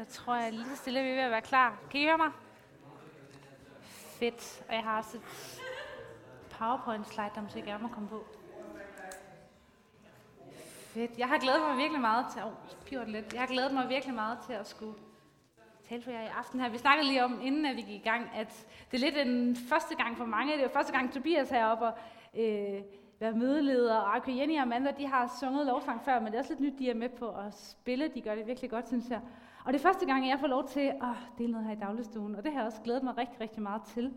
Så tror jeg lige stille, at vi er ved at være klar. Kan I høre mig? Fedt. Og jeg har også et PowerPoint-slide, der måske gerne må komme på. Fedt. Jeg har glædet mig virkelig meget til... Åh, oh, lidt. Jeg har glædet mig virkelig meget til at skulle tale for jer i aften her. Vi snakkede lige om, inden at vi gik i gang, at det er lidt en første gang for mange. Det er jo første gang Tobias heroppe og øh, være mødeleder. Og Jenny og Amanda, de har sunget lovsang før, men det er også lidt nyt, de er med på at spille. De gør det virkelig godt, synes jeg. Og det er første gang, jeg får lov til at dele noget her i dagligstuen, og det har jeg også glædet mig rigtig, rigtig meget til.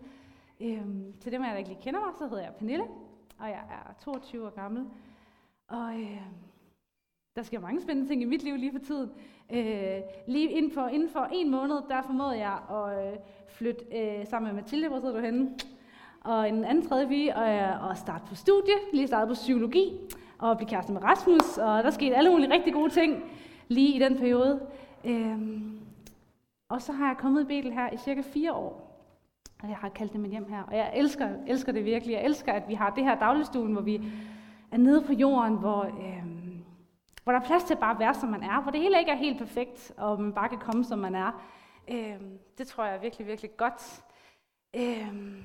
Øhm, til dem, jeg ikke lige kender mig, så hedder jeg Pernille, og jeg er 22 år gammel. Og øh, der sker mange spændende ting i mit liv lige for tiden. Øh, lige inden for, inden for en måned, der formåede jeg at øh, flytte øh, sammen med Mathilde, hvor sidder du henne? Og en anden tredje vi, og, øh, at starte på studie, lige startet på psykologi, og blive kæreste med Rasmus, og der skete alle mulige rigtig gode ting lige i den periode. Øhm, og så har jeg kommet i Betel her i cirka fire år. Og jeg har kaldt det mit hjem her. Og jeg elsker, elsker det virkelig. Jeg elsker, at vi har det her dagligstuen, hvor vi er nede på jorden, hvor, øhm, hvor der er plads til at bare være, som man er. Hvor det hele ikke er helt perfekt, og man bare kan komme, som man er. Øhm, det tror jeg er virkelig, virkelig godt. Øhm,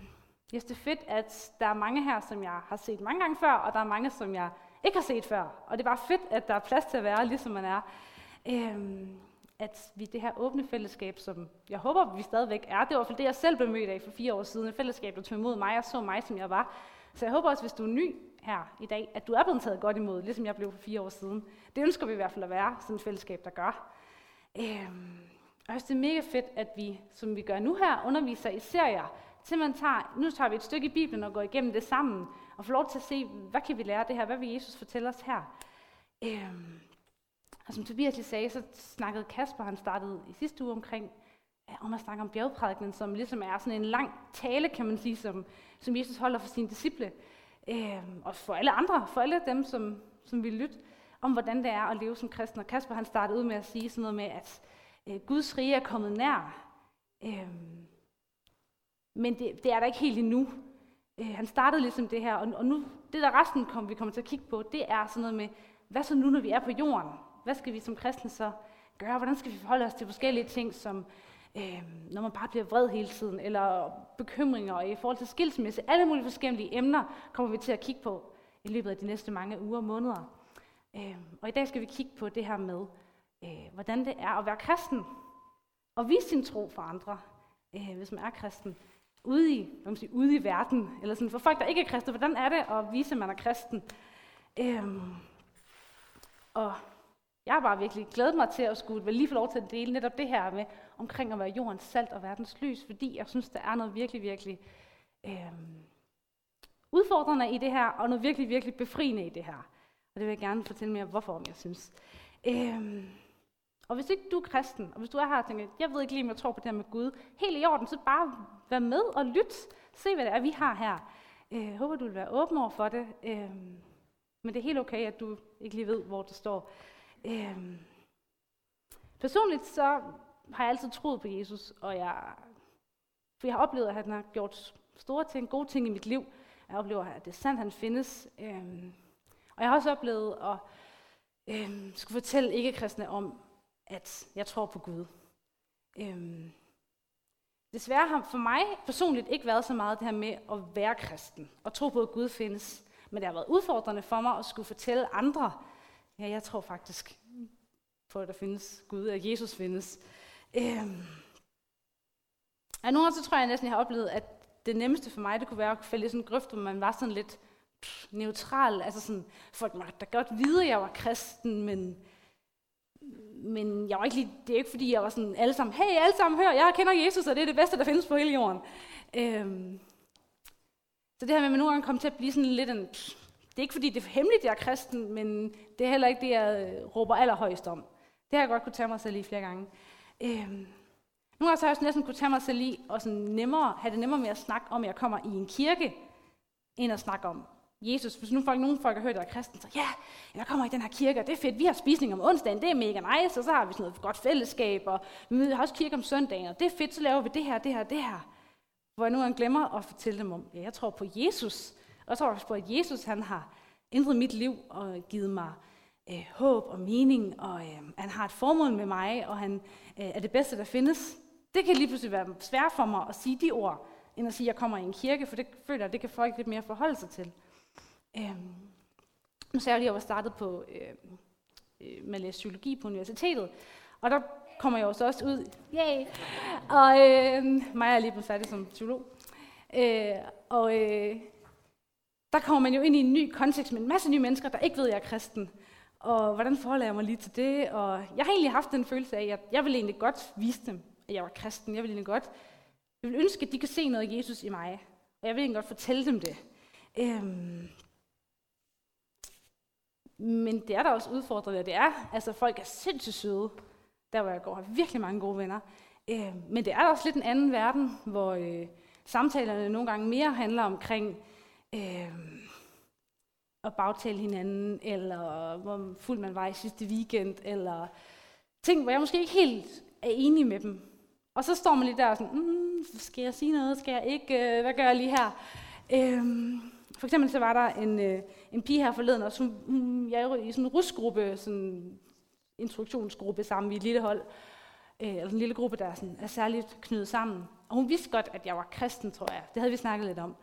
jeg synes, det er fedt, at der er mange her, som jeg har set mange gange før, og der er mange, som jeg ikke har set før. Og det er bare fedt, at der er plads til at være, ligesom man er. Øhm, at vi det her åbne fællesskab, som jeg håber, vi stadigvæk er, det var for det, jeg selv blev mødt af for fire år siden, et fællesskab, der tog imod mig og så mig, som jeg var. Så jeg håber også, hvis du er ny her i dag, at du er blevet taget godt imod, ligesom jeg blev for fire år siden. Det ønsker vi i hvert fald at være, sådan et fællesskab, der gør. Øhm, og jeg synes, det er mega fedt, at vi, som vi gør nu her, underviser i serier, til man tager, nu tager vi et stykke i Bibelen og går igennem det sammen, og får lov til at se, hvad kan vi lære af det her, hvad vil Jesus fortælle os her. Øhm, og som Tobias lige sagde, så snakkede Kasper, han startede i sidste uge omkring, om at snakke om bjergprædikenen, som ligesom er sådan en lang tale, kan man sige, som, som Jesus holder for sine disciple. Øh, og for alle andre, for alle dem, som, som vil lytte, om hvordan det er at leve som kristen. Og Kasper han startede ud med at sige sådan noget med, at øh, Guds rige er kommet nær. Øh, men det, det er der ikke helt endnu. Øh, han startede ligesom det her, og, og nu, det der resten kom, vi kommer til at kigge på, det er sådan noget med, hvad så nu, når vi er på jorden? Hvad skal vi som kristne så gøre? Hvordan skal vi forholde os til forskellige ting, som øh, når man bare bliver vred hele tiden, eller bekymringer i forhold til skilsmisse. Alle mulige forskellige emner kommer vi til at kigge på i løbet af de næste mange uger og måneder. Øh, og i dag skal vi kigge på det her med, øh, hvordan det er at være kristen, og vise sin tro for andre, øh, hvis man er kristen, ude i, hvad man siger, ude i verden, eller sådan for folk, der ikke er kristne, hvordan er det at vise, at man er kristen? Øh, og jeg har bare virkelig glædet mig til at skulle lige få lov til at dele netop det her med omkring at være jordens salt og verdens lys, fordi jeg synes, der er noget virkelig, virkelig øh, udfordrende i det her, og noget virkelig, virkelig befriende i det her. Og det vil jeg gerne fortælle mere, hvorfor om jeg synes. Øh, og hvis ikke du er kristen, og hvis du er her og tænker, jeg ved ikke lige, om jeg tror på det her med Gud, helt i orden, så bare vær med og lyt. Se, hvad det er, vi har her. Øh, jeg håber, du vil være åben over for det. Øh, men det er helt okay, at du ikke lige ved, hvor det står. Øhm, personligt så har jeg altid troet på Jesus, og jeg, for jeg har oplevet, at han har gjort store ting, gode ting i mit liv. Jeg oplever, at det er sandt, han findes. Øhm, og jeg har også oplevet at øhm, skulle fortælle ikke-kristne om, at jeg tror på Gud. Øhm, desværre har for mig personligt ikke været så meget det her med at være kristen og tro på, at Gud findes. Men det har været udfordrende for mig at skulle fortælle andre, Ja, jeg tror faktisk på, at der findes Gud, at Jesus findes. Øhm. Ja, nogle gange så tror jeg næsten, jeg har oplevet, at det nemmeste for mig, det kunne være at falde i sådan en grøft, hvor man var sådan lidt pff, neutral. Altså sådan, folk måtte da godt vide, at jeg var kristen, men, men jeg var ikke lige, det er ikke fordi, jeg var sådan alle sammen, hey alle sammen, hør, jeg kender Jesus, og det er det bedste, der findes på hele jorden. Øhm. Så det her med, at man nogle gange kom til at blive sådan lidt en, pff, det er ikke fordi, det er hemmeligt, jeg er kristen, men det er heller ikke det, jeg øh, råber allerhøjst om. Det har jeg godt kunne tage mig selv i flere gange. Øhm. Nogle gange har jeg også næsten kunne tage mig selv i og sådan nemmere, have det nemmere med at snakke om, at jeg kommer i en kirke, end at snakke om Jesus. Hvis nu folk, nogle folk har hørt, at jeg er kristen, så ja, jeg kommer i den her kirke, og det er fedt. Vi har spisning om onsdagen, det er mega nice, og så har vi sådan noget godt fællesskab, og vi har også kirke om søndagen, og det er fedt, så laver vi det her, det her, det her. Hvor jeg nu glemmer at fortælle dem om, at jeg tror på Jesus, og jeg tror også på, at Jesus han har ændret mit liv og givet mig øh, håb og mening, og øh, han har et formål med mig, og han øh, er det bedste, der findes. Det kan lige pludselig være svært for mig at sige de ord, end at sige, at jeg kommer i en kirke, for det føler jeg, det kan folk lidt mere forholde sig til. Øh, nu sagde jeg lige, at jeg var startet på øh, øh, med at læse psykologi på universitetet, og der kommer jeg jo så også ud. Yay! Og øh, mig er lige blevet færdig som psykolog. Øh, og øh, der kommer man jo ind i en ny kontekst med en masse nye mennesker, der ikke ved, at jeg er kristen. Og hvordan forholder jeg mig lige til det? Og jeg har egentlig haft den følelse af, at jeg ville egentlig godt vise dem, at jeg var kristen. Jeg ville egentlig godt jeg ville ønske, at de kunne se noget af Jesus i mig. Og jeg vil egentlig godt fortælle dem det. Øhm, men det er da også udfordrende, det er. Altså, folk er sindssygt søde, der hvor jeg går, har virkelig mange gode venner. Øhm. men det er da også lidt en anden verden, hvor øh, samtalerne nogle gange mere handler omkring øh, at bagtale hinanden, eller hvor fuld man var i sidste weekend, eller ting, hvor jeg måske ikke helt er enig med dem. Og så står man lige der og sådan, mm, skal jeg sige noget, skal jeg ikke, øh, hvad gør jeg lige her? Øh, for eksempel så var der en, øh, en pige her forleden, og hun, hun, jeg er i sådan en rusgruppe, sådan instruktionsgruppe sammen i et lille hold, øh, eller en lille gruppe, der er, sådan, er særligt knyttet sammen. Og hun vidste godt, at jeg var kristen, tror jeg. Det havde vi snakket lidt om.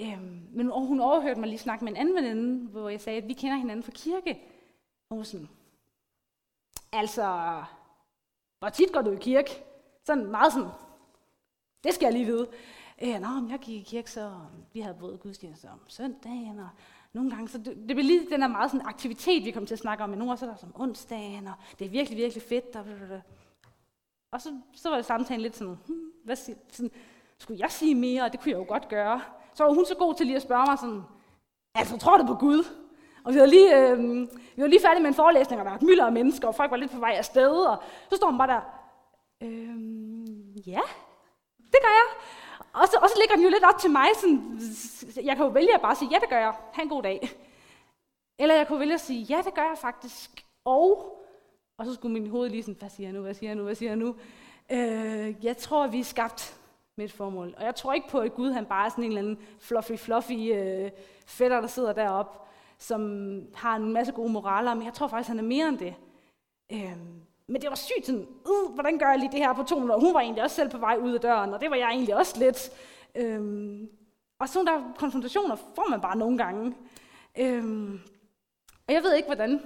Øhm, men hun overhørte mig lige snakke med en anden veninde, hvor jeg sagde, at vi kender hinanden fra kirke. Og hun var sådan, altså, hvor tit går du i kirke? Sådan meget sådan, det skal jeg lige vide. Øh, Nå, men jeg gik i kirke, så vi havde både gudstjeneste om søndagen, og nogle gange, så det, det blev lige den der meget sådan aktivitet, vi kom til at snakke om, men nu også så der som onsdagen, og det er virkelig, virkelig fedt, og, og så, så var det samtalen lidt sådan, hmm, hvad siger, sådan, skulle jeg sige mere, og det kunne jeg jo godt gøre. Så var hun så god til lige at spørge mig sådan, altså tror du på Gud? Og vi var lige, øh, vi var lige færdige med en forelæsning, og der var et mylder af mennesker, og folk var lidt på vej afsted, og så står hun bare der, øh, ja, det gør jeg. Og så, og så ligger den jo lidt op til mig, sådan, jeg kan jo vælge at bare sige, ja, det gør jeg, ha' en god dag. Eller jeg kunne vælge at sige, ja, det gør jeg faktisk, og, og så skulle min hoved lige sådan, hvad siger jeg nu, hvad siger jeg nu, hvad siger jeg nu? Øh, jeg tror, vi er skabt med et formål. Og jeg tror ikke på, at Gud han bare er sådan en eller anden fluffy, fluffy øh, fætter, der sidder deroppe, som har en masse gode moraler, men jeg tror faktisk, han er mere end det. Øhm, men det var sygt sådan, uh, hvordan gør jeg lige det her på 200? Hun var egentlig også selv på vej ud af døren, og det var jeg egentlig også lidt. Øhm, og sådan der konfrontationer får man bare nogle gange. Øhm, og jeg ved ikke, hvordan,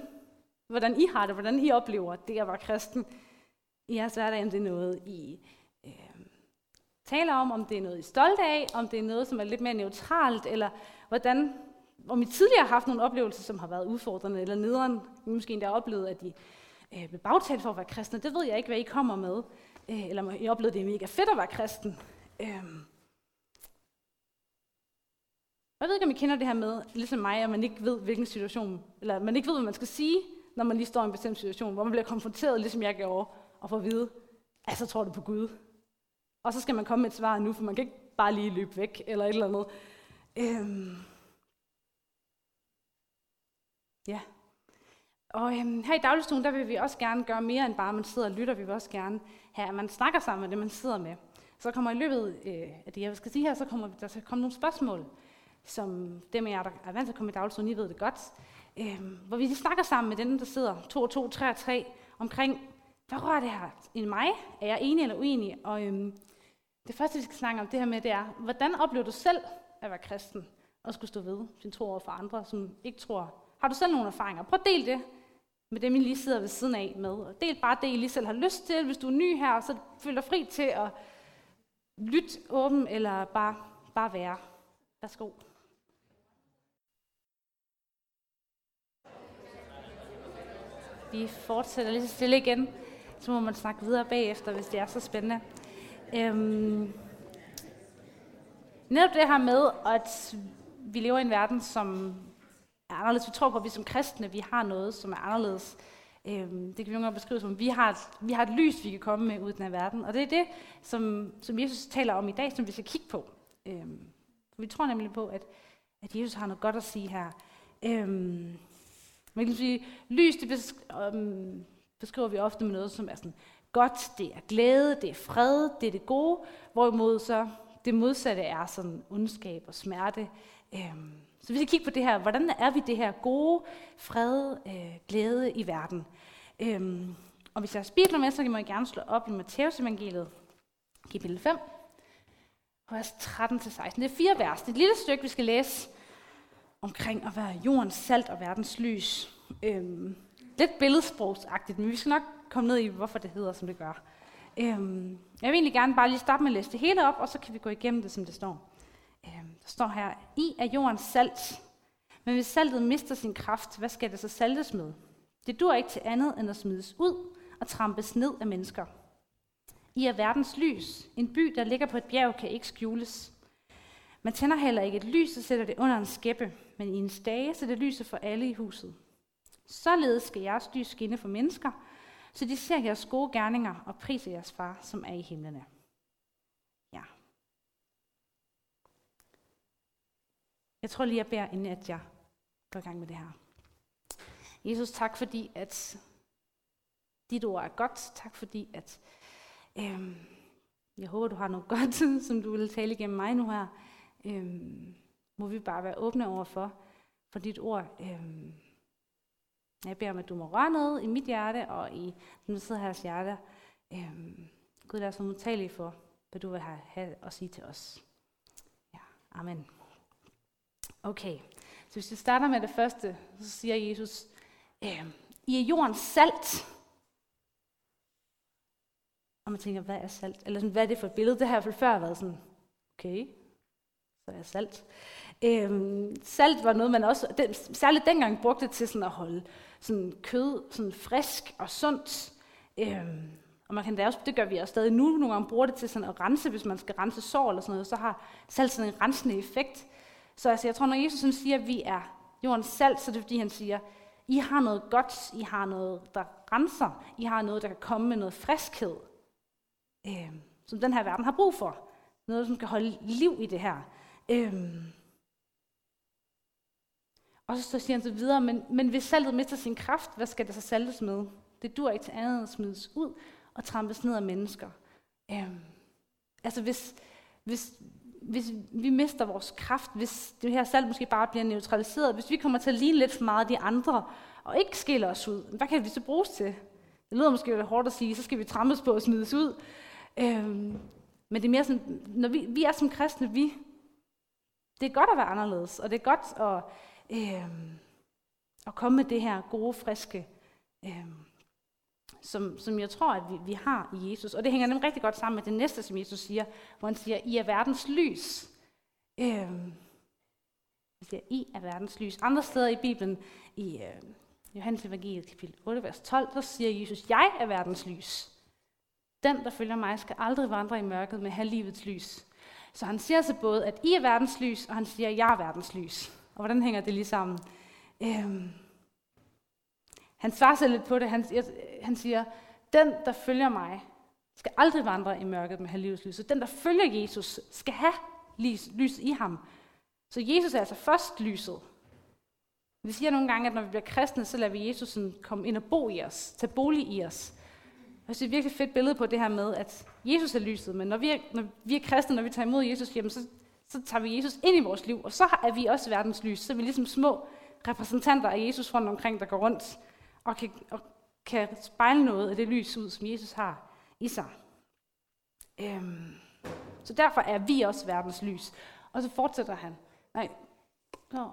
hvordan I har det, hvordan I oplever det at være kristen i jeres hverdag, om det er noget, I øhm, taler om, om det er noget, I er stolte af, om det er noget, som er lidt mere neutralt, eller hvordan, om I tidligere har haft nogle oplevelser, som har været udfordrende, eller nederen, måske endda oplevet, at I øh, blev bagtalt for at være kristne. Det ved jeg ikke, hvad I kommer med. Øh, eller I oplevede, det er mega fedt at være kristen. Øh. Jeg ved ikke, om I kender det her med, ligesom mig, at man ikke ved, hvilken situation, eller man ikke ved, hvad man skal sige, når man lige står i en bestemt situation, hvor man bliver konfronteret, ligesom jeg gjorde, og får at vide, at så tror du på Gud. Og så skal man komme med et svar nu, for man kan ikke bare lige løbe væk, eller et eller andet. Øhm. Ja. Og øhm, her i dagligstuen, der vil vi også gerne gøre mere end bare, at man sidder og lytter. Vi vil også gerne have, at man snakker sammen med det, man sidder med. Så kommer i løbet øh, af det, jeg skal sige her, så kommer der skal komme nogle spørgsmål, som dem af jer, der er vant til at komme i dagligstuen, I ved det godt. Øhm, hvor vi snakker sammen med den, der sidder 2 og 2, 3 og 3, omkring, hvad rører det her i mig? Er jeg enig eller uenig? Og øhm, det første, vi skal snakke om det her med, det er, hvordan oplever du selv at være kristen? Og skulle stå ved sin tro over for andre, som ikke tror. Har du selv nogle erfaringer? Prøv at del det med dem, I lige sidder ved siden af med. Og del bare det, I lige selv har lyst til. Hvis du er ny her, så føl dig fri til at lytte åben, eller bare, bare være. Værsgo. Vi fortsætter lige så stille igen. Så må man snakke videre bagefter, hvis det er så spændende. Øhm, netop det her med, at vi lever i en verden, som er anderledes. Vi tror på, at vi som kristne, vi har noget, som er anderledes. Øhm, det kan vi jo godt beskrive som, at vi har, et, vi har et lys, vi kan komme med ud af den her verden. Og det er det, som, som Jesus taler om i dag, som vi skal kigge på. Øhm, vi tror nemlig på, at, at Jesus har noget godt at sige her. Øhm, man kan sige, lys, det besk- øhm, beskriver vi ofte med noget, som er sådan godt, det er glæde, det er fred, det er det gode, hvorimod så det modsatte er sådan ondskab og smerte, øhm, Så vi skal kigge på det her, hvordan er vi det her gode, fred, øh, glæde i verden. Øhm, og hvis jeg har spirkler med, så kan man gerne slå op i Matteus evangeliet, kapitel 5, vers 13-16. Det er fire vers. Det er et lille stykke, vi skal læse omkring at være jordens salt og verdens lys. Øhm, lidt billedsprogsagtigt, men vi skal nok komme ned i, hvorfor det hedder, som det gør. Øhm, jeg vil egentlig gerne bare lige starte med at læse det hele op, og så kan vi gå igennem det, som det står. Øhm, der står her, I er jordens salt, men hvis saltet mister sin kraft, hvad skal det så saltes med? Det dur ikke til andet end at smides ud og trampes ned af mennesker. I er verdens lys. En by, der ligger på et bjerg, kan ikke skjules. Man tænder heller ikke et lys og sætter det under en skæppe, men i en stage, så det lyser for alle i huset. Således skal jeres lys skinne for mennesker, så de ser jeres gode gerninger og priser jeres far, som er i himlene. Ja. Jeg tror lige, jeg beder, inden at jeg går i gang med det her. Jesus, tak fordi, at dit ord er godt. Tak fordi, at øhm, jeg håber, du har noget godt, som du vil tale igennem mig nu her. Øhm, må vi bare være åbne over for, for dit ord. Øhm, jeg beder om, at du må røre noget i mit hjerte og i den der sidder her hjerte. Øhm, Gud, lad os være modtagelige for, hvad du vil have, have at sige til os. Ja, amen. Okay, så hvis vi starter med det første, så siger Jesus, øhm, I er jordens salt. Og man tænker, hvad er salt? Eller sådan, hvad er det for et billede? Det har jeg i hvert fald før været sådan, okay, så er salt. Øhm, salt var noget, man også, den, særligt dengang brugte til sådan at holde sådan kød sådan frisk og sundt. Øhm, og man kan da også, det gør vi også stadig nu, nogle gange bruger det til sådan at rense, hvis man skal rense sår eller sådan noget, så har salt sådan en rensende effekt. Så altså, jeg tror, når Jesus sådan siger, at vi er jordens salt, så er det fordi, han siger, I har noget godt, I har noget, der renser, I har noget, der kan komme med noget friskhed, øhm, som den her verden har brug for. Noget, som kan holde liv i det her. Øhm, og så siger han så videre, men, men hvis saltet mister sin kraft, hvad skal det så saltes med? Det dur ikke til andet at smides ud og trampes ned af mennesker. Øhm, altså hvis, hvis, hvis vi mister vores kraft, hvis det her salt måske bare bliver neutraliseret, hvis vi kommer til at ligne lidt for meget af de andre, og ikke skiller os ud, hvad kan vi så bruges til? Det lyder måske lidt hårdt at sige, så skal vi trampes på og smides ud. Øhm, men det er mere sådan, når vi, vi er som kristne, vi, det er godt at være anderledes, og det er godt at øh, at komme med det her gode, friske, øh, som, som jeg tror, at vi, vi har i Jesus. Og det hænger nemlig rigtig godt sammen med det næste, som Jesus siger, hvor han siger, I er verdens lys. Øh, siger, I er verdens lys. Andre steder i Bibelen, i øh, Johannes evangeliet kapitel 8, vers 12, der siger Jesus, jeg er verdens lys. Den, der følger mig, skal aldrig vandre i mørket med have livets lys. Så han siger altså både, at I er verdens lys, og han siger, at jeg er verdens lys. Og hvordan hænger det lige sammen? Øhm, han svarer sig lidt på det. Han, han siger, den, der følger mig, skal aldrig vandre i mørket med livets lys. Så den, der følger Jesus, skal have lys, lys i ham. Så Jesus er altså først lyset. Vi siger nogle gange, at når vi bliver kristne, så lader vi Jesus komme ind og bo i os, tage bolig i os. Jeg synes, det er et virkelig fedt billede på det her med, at Jesus er lyset, men når vi er, når vi er kristne, når vi tager imod Jesus, jamen, så så tager vi Jesus ind i vores liv, og så er vi også verdens lys. Så er vi ligesom små repræsentanter af Jesus rundt omkring, der går rundt og kan, og kan spejle noget af det lys ud, som Jesus har i sig. Øhm, så derfor er vi også verdens lys. Og så fortsætter han. Nej, Nå,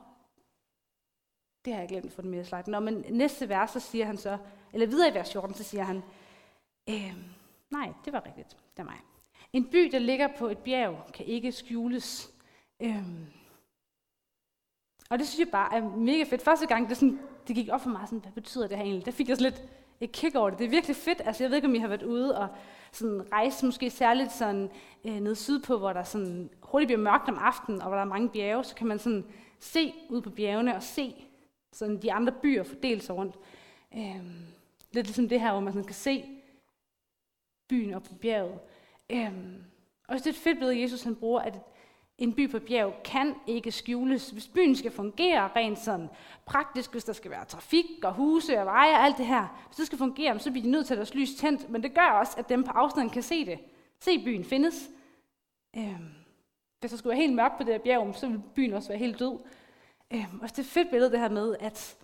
det har jeg glemt for den mere slide. Nå, men næste vers, så siger han så, eller videre i vers 14, så siger han, øhm, nej, det var rigtigt, det er mig. En by, der ligger på et bjerg, kan ikke skjules. Øhm. Og det synes jeg bare er mega fedt. Første gang, det, sådan, det gik op for mig, sådan, hvad betyder det her egentlig? Der fik jeg sådan lidt et kick over det. Det er virkelig fedt. Altså, jeg ved ikke, om I har været ude og sådan rejse måske særligt sådan, øh, ned sydpå, hvor der sådan hurtigt bliver mørkt om aftenen, og hvor der er mange bjerge, så kan man sådan se ud på bjergene og se sådan de andre byer fordelt sig rundt. Øhm, lidt ligesom det her, hvor man sådan kan se byen op på bjerget. Øhm, og det er et fedt billede, Jesus han bruger, at en by på bjerg kan ikke skjules. Hvis byen skal fungere rent sådan praktisk, hvis der skal være trafik og huse og veje og alt det her, hvis det skal fungere, så bliver de nødt til at deres lys tændt, men det gør også, at dem på afstand kan se det. Se byen findes. Øhm, hvis der skulle være helt mørkt på det her bjerg, så ville byen også være helt død. Øhm, og det er et fedt billede det her med, at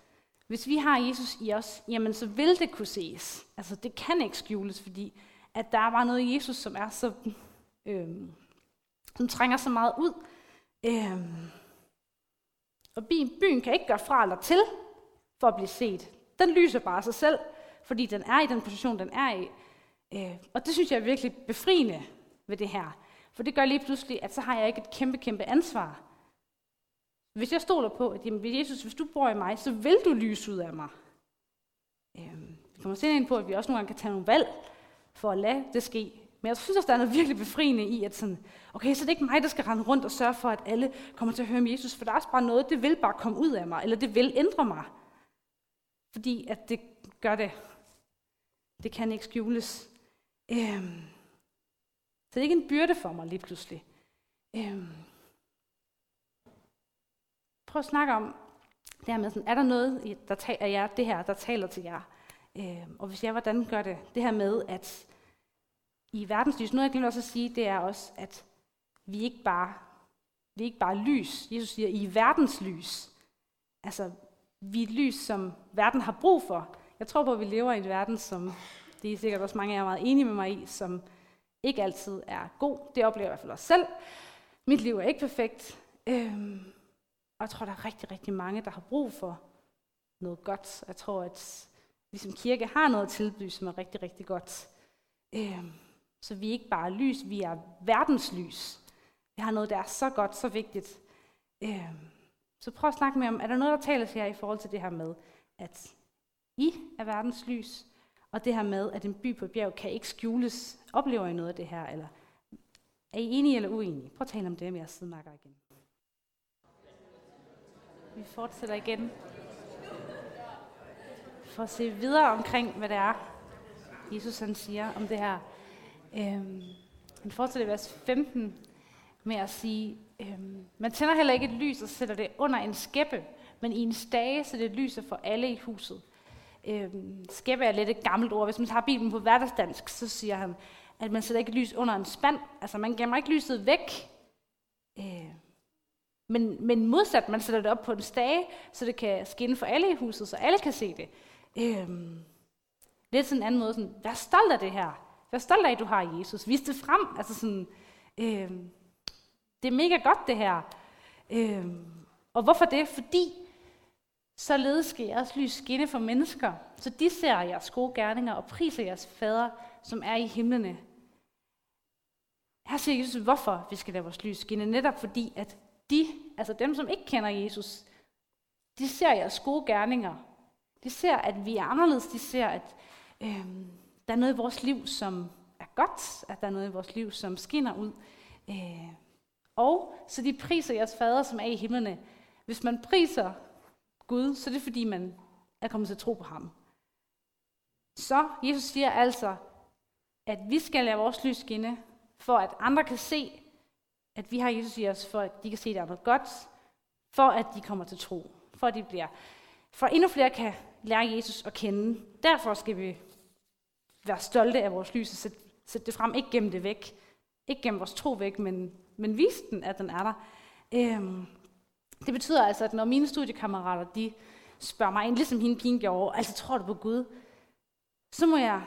hvis vi har Jesus i os, jamen så vil det kunne ses. Altså det kan ikke skjules, fordi at der er bare noget i Jesus, som er så, øhm, som trænger så meget ud. Øhm, og byen kan ikke gøre fra eller til for at blive set. Den lyser bare sig selv, fordi den er i den position, den er i. Øh, og det synes jeg er virkelig befriende ved det her. For det gør lige pludselig, at så har jeg ikke et kæmpe, kæmpe ansvar. Hvis jeg stoler på, at jamen, Jesus, hvis du bor i mig, så vil du lyse ud af mig. Øhm, vi kommer senere ind på, at vi også nogle gange kan tage nogle valg for at lade det ske. Men jeg synes også, der er noget virkelig befriende i, at sådan, okay, så det er ikke mig, der skal rende rundt og sørge for, at alle kommer til at høre om Jesus, for der er også bare noget, det vil bare komme ud af mig, eller det vil ændre mig. Fordi at det gør det. Det kan ikke skjules. Øhm, så det er ikke en byrde for mig lige pludselig. Øhm, prøv at snakke om det her med, sådan, er der noget der taler, jer, det her, der taler til jer? Øhm, og hvis jeg, hvordan gør det? Det her med, at i verdenslys, noget jeg glemte også at sige, det er også, at vi ikke bare, vi er ikke bare lys. Jesus siger, I verdenslys. Altså, vi er et lys, som verden har brug for. Jeg tror på, at vi lever i en verden, som det er sikkert også mange af jer meget enige med mig i, som ikke altid er god. Det oplever jeg i hvert fald også selv. Mit liv er ikke perfekt. Øhm, og jeg tror, der er rigtig, rigtig mange, der har brug for noget godt. Jeg tror, at vi som kirke har noget at tilbyde, som er rigtig, rigtig godt. Øhm, så vi er ikke bare lys, vi er verdenslys. Vi har noget, der er så godt, så vigtigt. Øhm, så prøv at snakke med om, er der noget, der taler til jer i forhold til det her med, at I er verdens lys, og det her med, at en by på et bjerg kan ikke skjules. Oplever I noget af det her, eller er I enige eller uenige? Prøv at tale om det med jeres sidemarker igen. Vi fortsætter igen. For at se videre omkring, hvad det er, Jesus han siger om det her. Øhm, han fortsætter i vers 15 med at sige, øhm, man tænder heller ikke et lys og sætter det under en skæppe, men i en stage, så det lyser for alle i huset. Øhm, skæppe er lidt et gammelt ord. Hvis man tager Bibelen på hverdagsdansk, så siger han, at man sætter ikke lys under en spand. Altså man gemmer ikke lyset væk. Øh, men, men modsat, man sætter det op på en stage, så det kan skinne for alle i huset, så alle kan se det. Øh, lidt sådan en anden måde, sådan, vær stolt af det her. Vær stolt af, at du har Jesus. Vis det frem. Altså sådan, øh, det er mega godt det her. Øh, og hvorfor det? Fordi således skal jeres lys skinne for mennesker, så de ser jeres gode gerninger og priser jeres fader, som er i himlene. Her siger Jesus, hvorfor vi skal lade vores lys skinne. Netop fordi, at de, altså dem, som ikke kender Jesus, de ser jeres gode gerninger. De ser, at vi er anderledes. De ser, at øh, der er noget i vores liv, som er godt. At der er noget i vores liv, som skinner ud. Øh, og så de priser jeres fader, som er i himlene. Hvis man priser Gud, så er det fordi, man er kommet til at tro på ham. Så Jesus siger altså, at vi skal lade vores lys skinne, for at andre kan se, at vi har Jesus i os, for at de kan se, at der er noget godt, for at de kommer til tro, for at de bliver, for at endnu flere kan lære Jesus at kende. Derfor skal vi være stolte af vores lys og sætte, sætte det frem, ikke gemme det væk, ikke gemme vores tro væk, men, men vise den, at den er der. Øhm, det betyder altså, at når mine studiekammerater, de spørger mig ligesom hende pigen gjorde, altså tror du på Gud? Så må jeg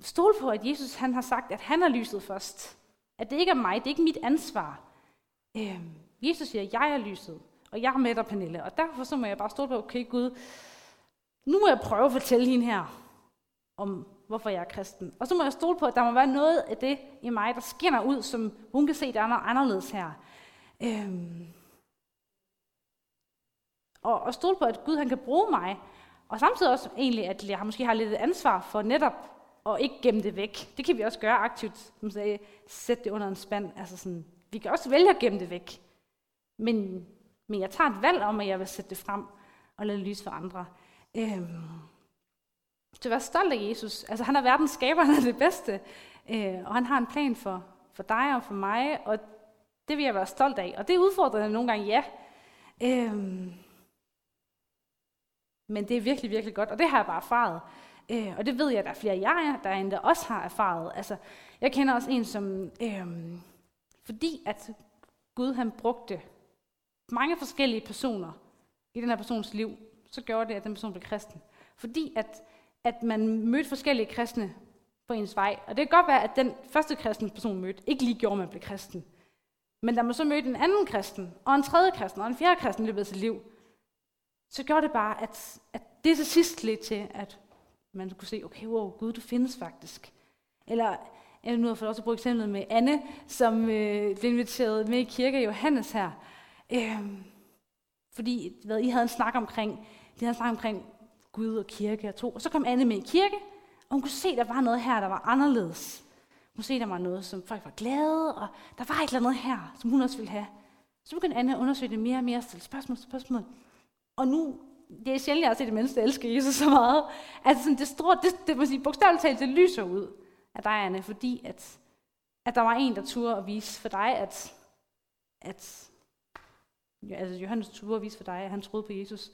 stole på, at Jesus han har sagt, at han er lyset først. At det ikke er mig, det er ikke mit ansvar. Øhm, Jesus siger, at jeg er lyset, og jeg er med dig, Pernille. Og derfor så må jeg bare stole på, okay Gud, nu må jeg prøve at fortælle hende her, om hvorfor jeg er kristen. Og så må jeg stole på, at der må være noget af det i mig, der skinner ud, som hun kan se, der er noget anderledes her. Øhm, og, og stole på, at Gud han kan bruge mig. Og samtidig også egentlig, at jeg måske har lidt ansvar for netop at ikke gemme det væk. Det kan vi også gøre aktivt, som sagde, sætte det under en spand. Altså sådan, vi kan også vælge at gemme det væk. Men, men jeg tager et valg om, at jeg vil sætte det frem og lade lys for andre. Øhm, så vær stolt af Jesus. Altså, han er verdens skaber, han er det bedste. Øh, og han har en plan for, for dig og for mig, og det vil jeg være stolt af. Og det udfordrer nogle gange, ja. Øh, men det er virkelig, virkelig godt, og det har jeg bare erfaret. Øh, og det ved jeg, at der er flere af jer, der endda også har erfaret. Altså, jeg kender også en, som, øh, fordi at Gud han brugte mange forskellige personer i den her persons liv, så gjorde det, at den person blev kristen. Fordi at, at man mødte forskellige kristne på ens vej. Og det kan godt være, at den første kristne person mødte ikke lige gjorde, at man blev kristen. Men da man så mødte en anden kristen, og en tredje kristen, og en fjerde kristen i løbet af sit liv, så gjorde det bare, at, at det til sidst lidt til, at man kunne se, okay, wow, Gud, du findes faktisk. Eller, nu har fået også brugt eksemplet med Anne, som øh, blev inviteret med i kirke Johannes her. Øh, fordi hvad, I havde en snak omkring, de havde en snak omkring Gud og kirke og tro. Og så kom Anne med i kirke, og hun kunne se, at der var noget her, der var anderledes. Hun kunne se, at der var noget, som folk var glade, og der var et eller andet her, som hun også ville have. Så begyndte Anne at undersøge det mere og mere, stille spørgsmål spørgsmål. Og nu, det er sjældent, jeg har set et menneske, der elsker Jesus så meget. Altså sådan, det, store, det, det, må sige, bogstaveligt talt, det lyser ud af dig, Anne, fordi at, at der var en, der turde at vise for dig, at, at ja, altså Johannes turde at vise for dig, at han troede på Jesus.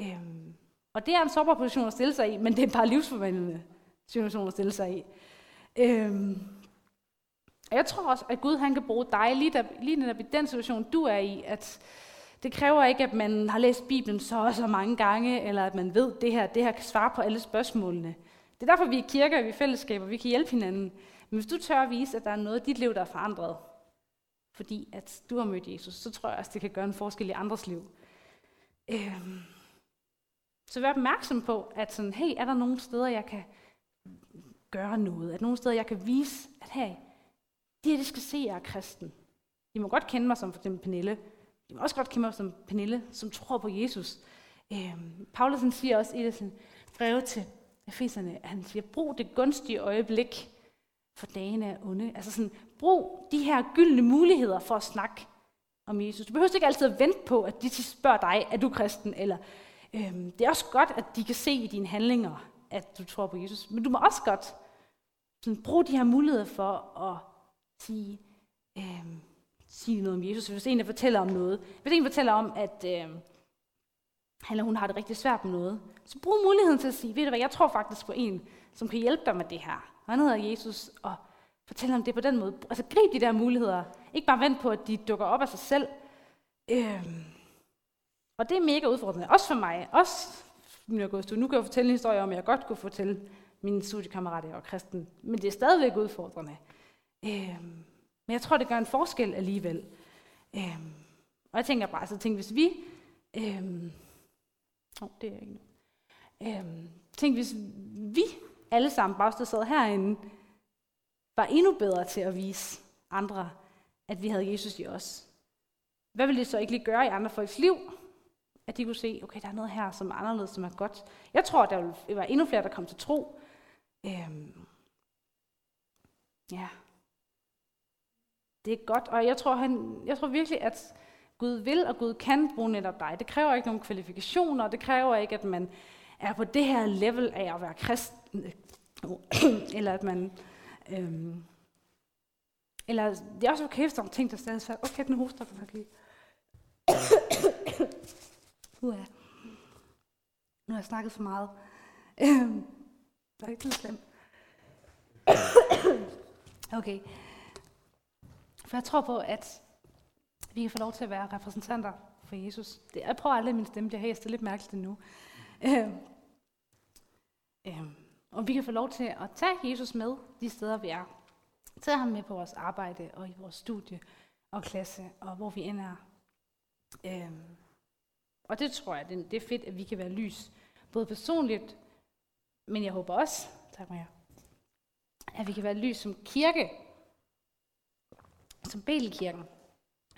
Øhm, og det er en sårbar position at stille sig i, men det er bare livsforvandlende situation at stille sig i. Øhm, og jeg tror også, at Gud han kan bruge dig lige, der, lige netop i den situation, du er i, at det kræver ikke, at man har læst Bibelen så og så mange gange, eller at man ved, at det her, det her kan svare på alle spørgsmålene. Det er derfor, vi er kirker, vi er fællesskaber, vi kan hjælpe hinanden. Men hvis du tør at vise, at der er noget i dit liv, der er forandret, fordi at du har mødt Jesus, så tror jeg også, det kan gøre en forskel i andres liv. Øhm. Så vær opmærksom på, at sådan, hey, er der nogle steder, jeg kan gøre noget? Er der nogle steder, jeg kan vise, at hey, de her, de skal se, at jeg er kristen. De må godt kende mig som for eksempel Pernille. De må også godt kende mig som Pernille, som tror på Jesus. Øhm, Paulusen siger også i det sådan, breve til Efeserne, at han siger, brug det gunstige øjeblik, for dagene er onde. Altså sådan, brug de her gyldne muligheder for at snakke om Jesus. Du behøver ikke altid at vente på, at de spørger dig, er du kristen? Eller, øhm, det er også godt, at de kan se i dine handlinger, at du tror på Jesus. Men du må også godt sådan, bruge de her muligheder for at sige, øhm, sige noget om Jesus. Hvis en der fortæller om noget, hvis en fortæller om, at øhm, han eller hun har det rigtig svært med noget, så brug muligheden til at sige, ved du hvad, jeg tror faktisk på en, som kan hjælpe dig med det her. Og han hedder Jesus, og fortæl om det på den måde. Altså grib de der muligheder. Ikke bare vent på, at de dukker op af sig selv. Øhm. Og det er mega udfordrende. Også for mig. Også min augustus. Nu kan jeg fortælle en historie om, at jeg godt kunne fortælle mine studiekammerater og kristen. Men det er stadigvæk udfordrende. Øhm. Men jeg tror, det gør en forskel alligevel. Øhm. Og jeg tænker bare, så tænk, hvis vi... Øhm. Oh, det er ikke øhm. Tænk, hvis vi alle sammen, bare der sad herinde, var endnu bedre til at vise andre, at vi havde Jesus i os. Hvad ville det så ikke lige gøre i andre folks liv? At de kunne se, okay, der er noget her, som er anderledes, som er godt. Jeg tror, der ville være endnu flere, der kom til tro. Øhm, ja. Det er godt, og jeg tror, han, jeg tror virkelig, at Gud vil og Gud kan bruge netop dig. Det kræver ikke nogen kvalifikationer, det kræver ikke, at man er på det her level af at være kristen, eller at man... Øhm, eller det er også okay, hvis der er ting, der stadig er Okay, den hoster faktisk lige uh, nu har jeg snakket for meget. det der er ikke så slemt. okay. For jeg tror på, at vi kan få lov til at være repræsentanter for Jesus. Det, jeg prøver aldrig, at min stemme bliver hæst. Det er lidt mærkeligt nu. Øhm, øhm, og vi kan få lov til at tage Jesus med de steder, vi er. Tage ham med på vores arbejde og i vores studie og klasse og hvor vi end er. Øhm, og det tror jeg, det er fedt, at vi kan være lys. Både personligt, men jeg håber også, tak Maja, at vi kan være lys som kirke, som Belkirken.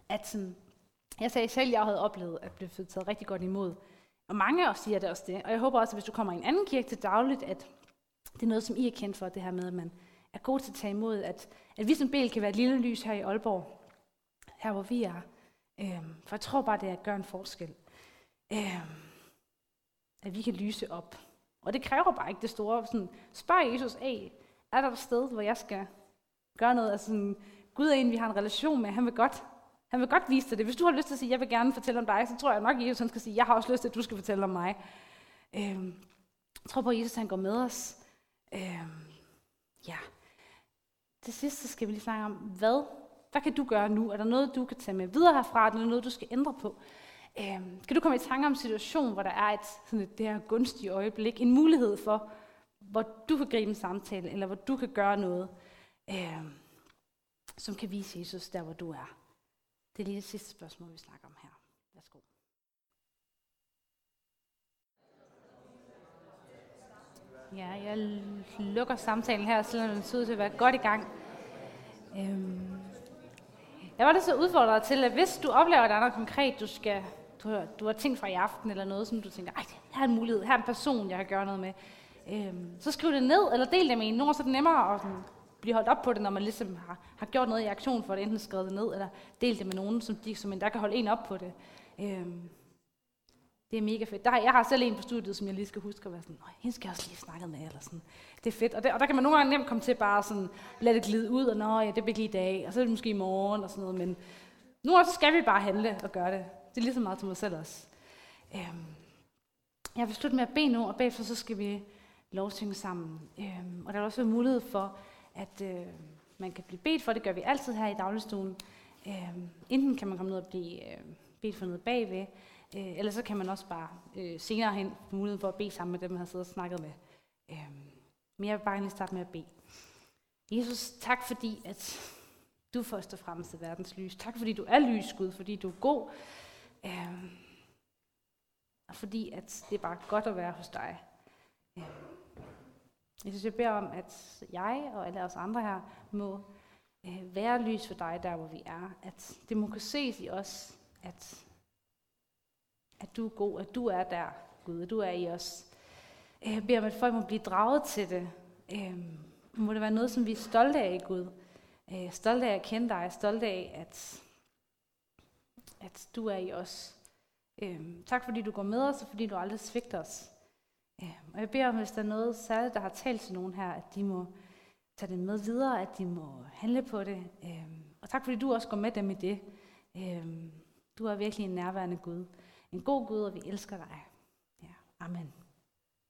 At sådan, jeg sagde selv, at jeg havde oplevet at blive taget rigtig godt imod. Og mange af os siger det også det. Og jeg håber også, at hvis du kommer i en anden kirke til dagligt, at det er noget, som I er kendt for, det her med, at man er god til at tage imod, at, at vi som Bel kan være et lille lys her i Aalborg, her hvor vi er. Øhm, for jeg tror bare, det er at gøre en forskel øh, at vi kan lyse op. Og det kræver bare ikke det store. Sådan, spørg Jesus, af, er der et sted, hvor jeg skal gøre noget? Altså sådan, Gud er en, vi har en relation med. Han vil godt, han vil godt vise dig det. Hvis du har lyst til at sige, jeg vil gerne fortælle om dig, så tror jeg nok, at Jesus han skal sige, jeg har også lyst til, at du skal fortælle om mig. Øhm, jeg tror på, at Jesus han går med os. Øhm, ja. Til sidst så skal vi lige snakke om, hvad, hvad kan du gøre nu? Er der noget, du kan tage med videre herfra? Er der noget, du skal ændre på? Øhm, kan du komme i tanke om en situation, hvor der er et, sådan et det her gunstige øjeblik, en mulighed for, hvor du kan gribe en samtale, eller hvor du kan gøre noget, øhm, som kan vise Jesus der, hvor du er? Det er lige det sidste spørgsmål, vi snakker om her. Værsgo. Ja, jeg lukker samtalen her, selvom den ser ud til at være godt i gang. Øhm, jeg var da så udfordret til, at hvis du oplever, at der er noget konkret, du skal du har, du har tænkt fra i aften, eller noget, som du tænker, ej, her er en mulighed, her er en person, jeg kan gøre noget med. Øhm, så skriv det ned, eller del det med en. Nogle så er det nemmere at sådan, blive holdt op på det, når man ligesom har, har gjort noget i aktion for det, enten skrevet det ned, eller delt det med nogen, som, de, som en, der kan holde en op på det. Øhm, det er mega fedt. Der, jeg har selv en på studiet, som jeg lige skal huske at være sådan, hende skal jeg også lige snakke med, eller sådan. Det er fedt. Og, det, og der kan man nogle gange nemt komme til bare sådan, lade det glide ud, og nå ja, det bliver lige i dag, og så er det måske i morgen, og sådan noget. Men nu skal vi bare handle og gøre det. Det er lige så meget til mig selv også. Øhm, jeg vil slutte med at bede nu, og bagefter så skal vi lovsynge sammen. Øhm, og der er også mulighed for, at øh, man kan blive bedt for, det gør vi altid her i dagligstuen. Øhm, enten kan man komme ned og blive øh, bedt for noget bagved, øh, eller så kan man også bare øh, senere hen få mulighed for at bede sammen med dem, man har siddet og snakket med. Øhm, men jeg vil bare lige starte med at bede. Jesus, tak fordi, at du først og fremmest er verdens lys. Tak fordi du er lys, Gud, fordi du er god. Øhm, og fordi at det er bare godt at være hos dig. Øhm, jeg synes, jeg beder om, at jeg og alle os andre her må øh, være lys for dig, der hvor vi er. At det må kunne ses i os, at, at du er god, at du er der, Gud, at du er i os. Øh, jeg beder om, at folk må blive draget til det. Øh, må det være noget, som vi er stolte af, Gud. Øh, stolte af at kende dig, stolte af, at, at du er i os. Øhm, tak fordi du går med os, og fordi du aldrig svigter os. Øhm, og jeg beder om, hvis der er noget særligt, der har talt til nogen her, at de må tage det med videre, at de må handle på det. Øhm, og tak fordi du også går med dem i det. Øhm, du er virkelig en nærværende Gud. En god Gud, og vi elsker dig. Ja, amen.